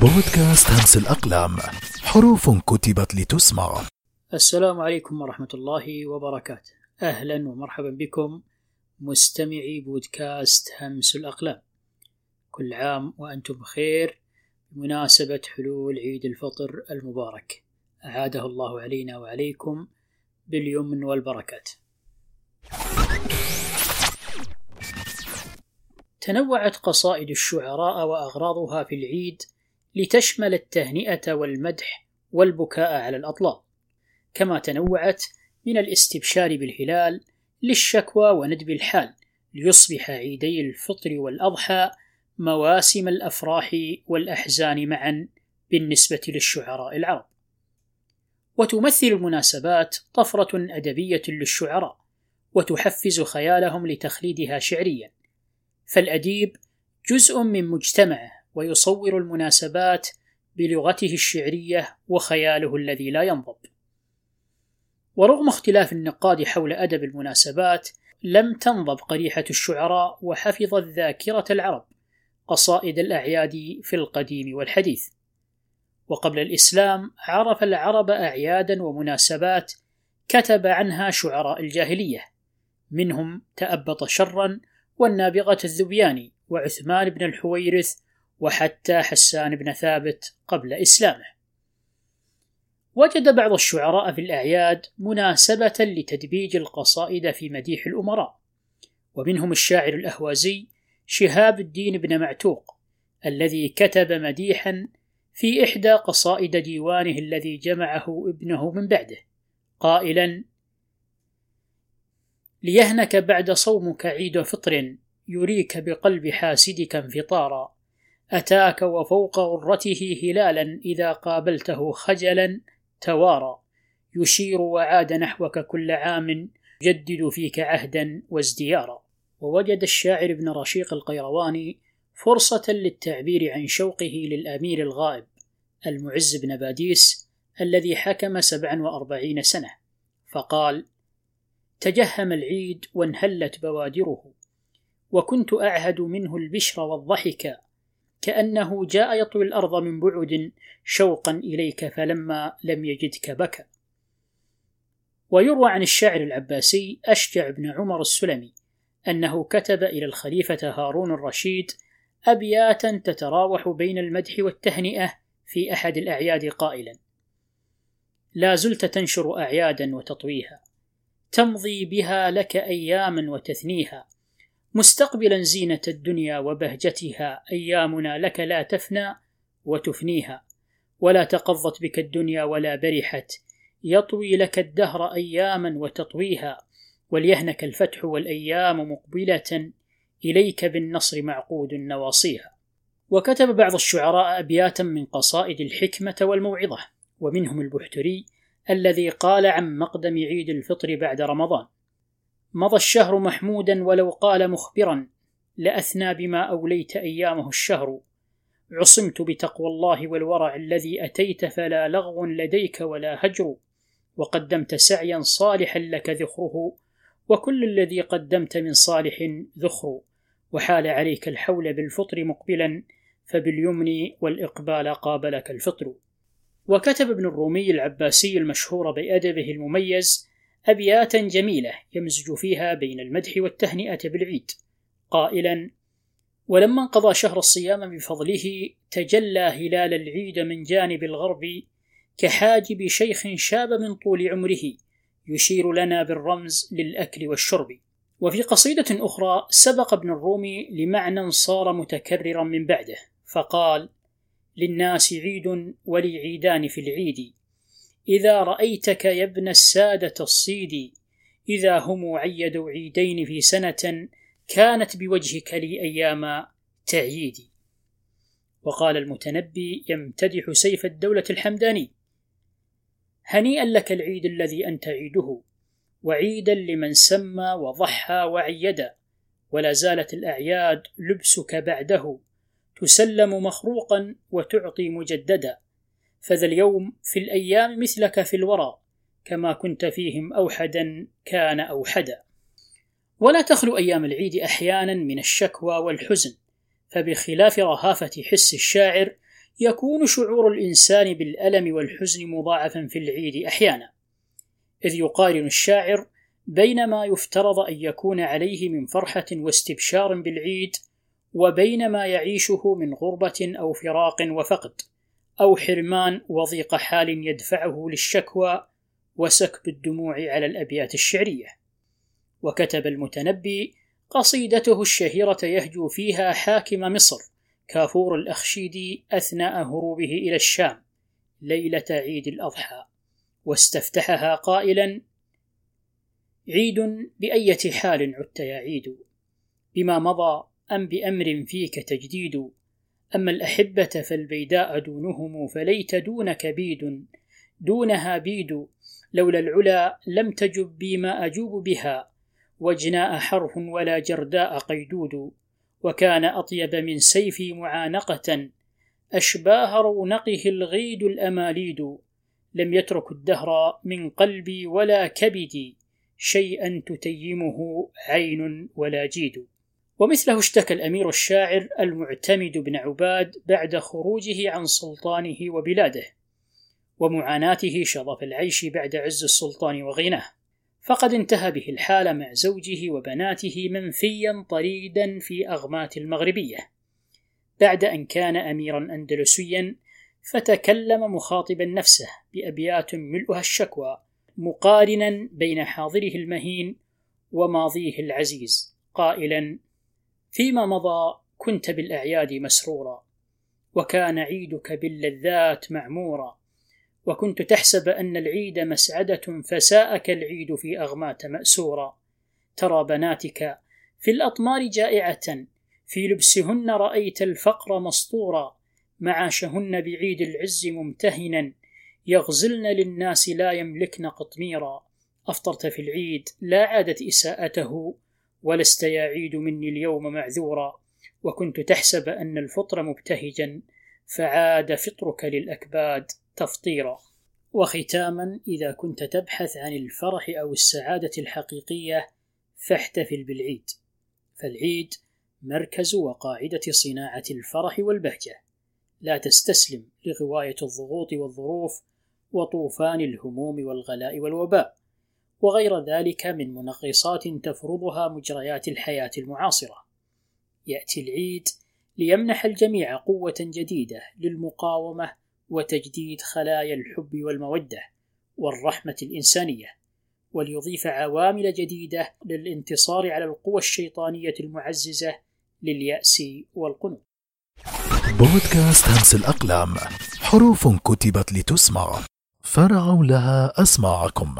بودكاست همس الأقلام. حروف كتبت لتسمع. السلام عليكم ورحمة الله وبركاته. أهلا ومرحبا بكم مستمعي بودكاست همس الأقلام. كل عام وأنتم بخير بمناسبة حلول عيد الفطر المبارك. أعاده الله علينا وعليكم باليمن والبركات. تنوعت قصائد الشعراء وأغراضها في العيد لتشمل التهنئة والمدح والبكاء على الأطلال، كما تنوعت من الاستبشار بالهلال للشكوى وندب الحال، ليصبح عيدي الفطر والأضحى مواسم الأفراح والأحزان معا بالنسبة للشعراء العرب. وتمثل المناسبات طفرة أدبية للشعراء، وتحفز خيالهم لتخليدها شعريا، فالأديب جزء من مجتمعه ويصور المناسبات بلغته الشعرية وخياله الذي لا ينضب. ورغم اختلاف النقاد حول أدب المناسبات، لم تنضب قريحة الشعراء وحفظت ذاكرة العرب قصائد الأعياد في القديم والحديث. وقبل الإسلام عرف العرب أعيادا ومناسبات كتب عنها شعراء الجاهلية، منهم تأبط شرا والنابغة الذبياني وعثمان بن الحويرث وحتى حسان بن ثابت قبل إسلامه. وجد بعض الشعراء في الأعياد مناسبة لتدبيج القصائد في مديح الأمراء، ومنهم الشاعر الأهوازي شهاب الدين بن معتوق، الذي كتب مديحا في إحدى قصائد ديوانه الذي جمعه ابنه من بعده، قائلا: ليهنك بعد صومك عيد فطر يريك بقلب حاسدك انفطارا أتاك وفوق غرته هلالا إذا قابلته خجلا توارى. يشير وعاد نحوك كل عام يجدد فيك عهدا وازديارا. ووجد الشاعر ابن رشيق القيرواني فرصة للتعبير عن شوقه للأمير الغائب المعز بن باديس الذي حكم سبعا وأربعين سنة. فقال تجهم العيد وانهلت بوادره وكنت أعهد منه البشر والضحك كأنه جاء يطوي الأرض من بعد شوقا إليك فلما لم يجدك بكى. ويروى عن الشاعر العباسي أشجع بن عمر السلمي أنه كتب إلى الخليفة هارون الرشيد أبياتا تتراوح بين المدح والتهنئة في أحد الأعياد قائلا: لا زلت تنشر أعيادا وتطويها، تمضي بها لك أياما وتثنيها، مستقبلا زينة الدنيا وبهجتها أيامنا لك لا تفنى وتفنيها. ولا تقضت بك الدنيا ولا برحت يطوي لك الدهر أياما وتطويها. وليهنك الفتح والأيام مقبلة إليك بالنصر معقود نواصيها. وكتب بعض الشعراء أبياتا من قصائد الحكمة والموعظة ومنهم البحتري الذي قال عن مقدم عيد الفطر بعد رمضان. مضى الشهر محمودا ولو قال مخبرا لأثنى بما أوليت أيامه الشهر. عصمت بتقوى الله والورع الذي أتيت فلا لغو لديك ولا هجر. وقدمت سعيا صالحا لك ذخره وكل الذي قدمت من صالح ذخر. وحال عليك الحول بالفطر مقبلا فباليمن والإقبال قابلك الفطر. وكتب ابن الرومي العباسي المشهور بأدبه المميز أبياتا جميلة يمزج فيها بين المدح والتهنئة بالعيد. قائلا ولما انقضى شهر الصيام بفضله تجلى هلال العيد من جانب الغرب كحاجب شيخ شاب من طول عمره يشير لنا بالرمز للأكل والشرب. وفي قصيدة أخرى سبق ابن الرومي لمعنى صار متكررا من بعده فقال للناس عيد ولي عيدان في العيد إذا رأيتك يا ابن السادة الصيد إذا هم عيدوا عيدين في سنة كانت بوجهك لي أيام تعييدي وقال المتنبي يمتدح سيف الدولة الحمداني. هنيئا لك العيد الذي أنت عيده وعيدا لمن سمى وضحى وعيدا ولا زالت الأعياد لبسك بعده تسلم مخروقا وتعطي مجددا. فذا اليوم في الأيام مثلك في الورى كما كنت فيهم أوحدا كان أوحدا. ولا تخلو أيام العيد أحيانا من الشكوى والحزن فبخلاف رهافة حس الشاعر يكون شعور الإنسان بالألم والحزن مضاعفا في العيد أحيانا. إذ يقارن الشاعر بين ما يفترض أن يكون عليه من فرحة واستبشار بالعيد وبين ما يعيشه من غربة أو فراق وفقد. أو حرمان وضيق حال يدفعه للشكوى وسكب الدموع على الأبيات الشعرية. وكتب المتنبي قصيدته الشهيرة يهجو فيها حاكم مصر كافور الأخشيدي أثناء هروبه إلى الشام ليلة عيد الأضحى. واستفتحها قائلا عيد بأية حال عدت يا عيد؟ بما مضى أم بأمر فيك تجديد؟ أما الأحبة فالبيداء دونهم فليت دونك بيدا. دونها بيد لولا العلا لم تجب بي ما أجوب بها. وجناء حرف ولا جرداء قيدود. وكان أطيب من سيفي معانقة. أشباه رونقه الغيد الأماليد. لم يترك الدهر من قلبي ولا كبدي. شيئا تتيمه عين ولا جيد. ومثله اشتكى الأمير الشاعر المعتمد بن عباد بعد خروجه عن سلطانه وبلاده ومعاناته شظف العيش بعد عز السلطان وغناه. فقد انتهى به الحال مع زوجه وبناته منفيا طريدا في أغمات المغربية. بعد أن كان أميرا أندلسيا فتكلم مخاطبا نفسه بأبيات ملؤها الشكوى مقارنا بين حاضره المهين وماضيه العزيز قائلا فيما مضى كنت بالأعياد مسرورا وكان عيدك باللذات معمورا وكنت تحسب أن العيد مسعدة فساءك العيد في أغمات مأسورا. ترى بناتك في الأطمار جائعة في لبسهن رأيت الفقر مسطورا معاشهن بعيد العز ممتهنا يغزلن للناس لا يملكن قطميرا. أفطرت في العيد لا عادت إساءته ولست يا عيد مني اليوم معذورا وكنت تحسب أن الفطر مبتهجا فعاد فطرك للأكباد تفطيرا. وختاما إذا كنت تبحث عن الفرح أو السعادة الحقيقية فاحتفل بالعيد. فالعيد مركز وقاعدة صناعة الفرح والبهجة. لا تستسلم لغواية الضغوط والظروف وطوفان الهموم والغلاء والوباء. وغير ذلك من منغصات تفرضها مجريات الحياة المعاصرة يأتي العيد ليمنح الجميع قوة جديدة للمقاومة وتجديد خلايا الحب والمودة والرحمة الإنسانية وليضيف عوامل جديدة للانتصار على القوى الشيطانية المعززة لليأس والقنوط. بودكاست همس الأقلام حروف كتبت لتسمع فرعوا لها أسماعكم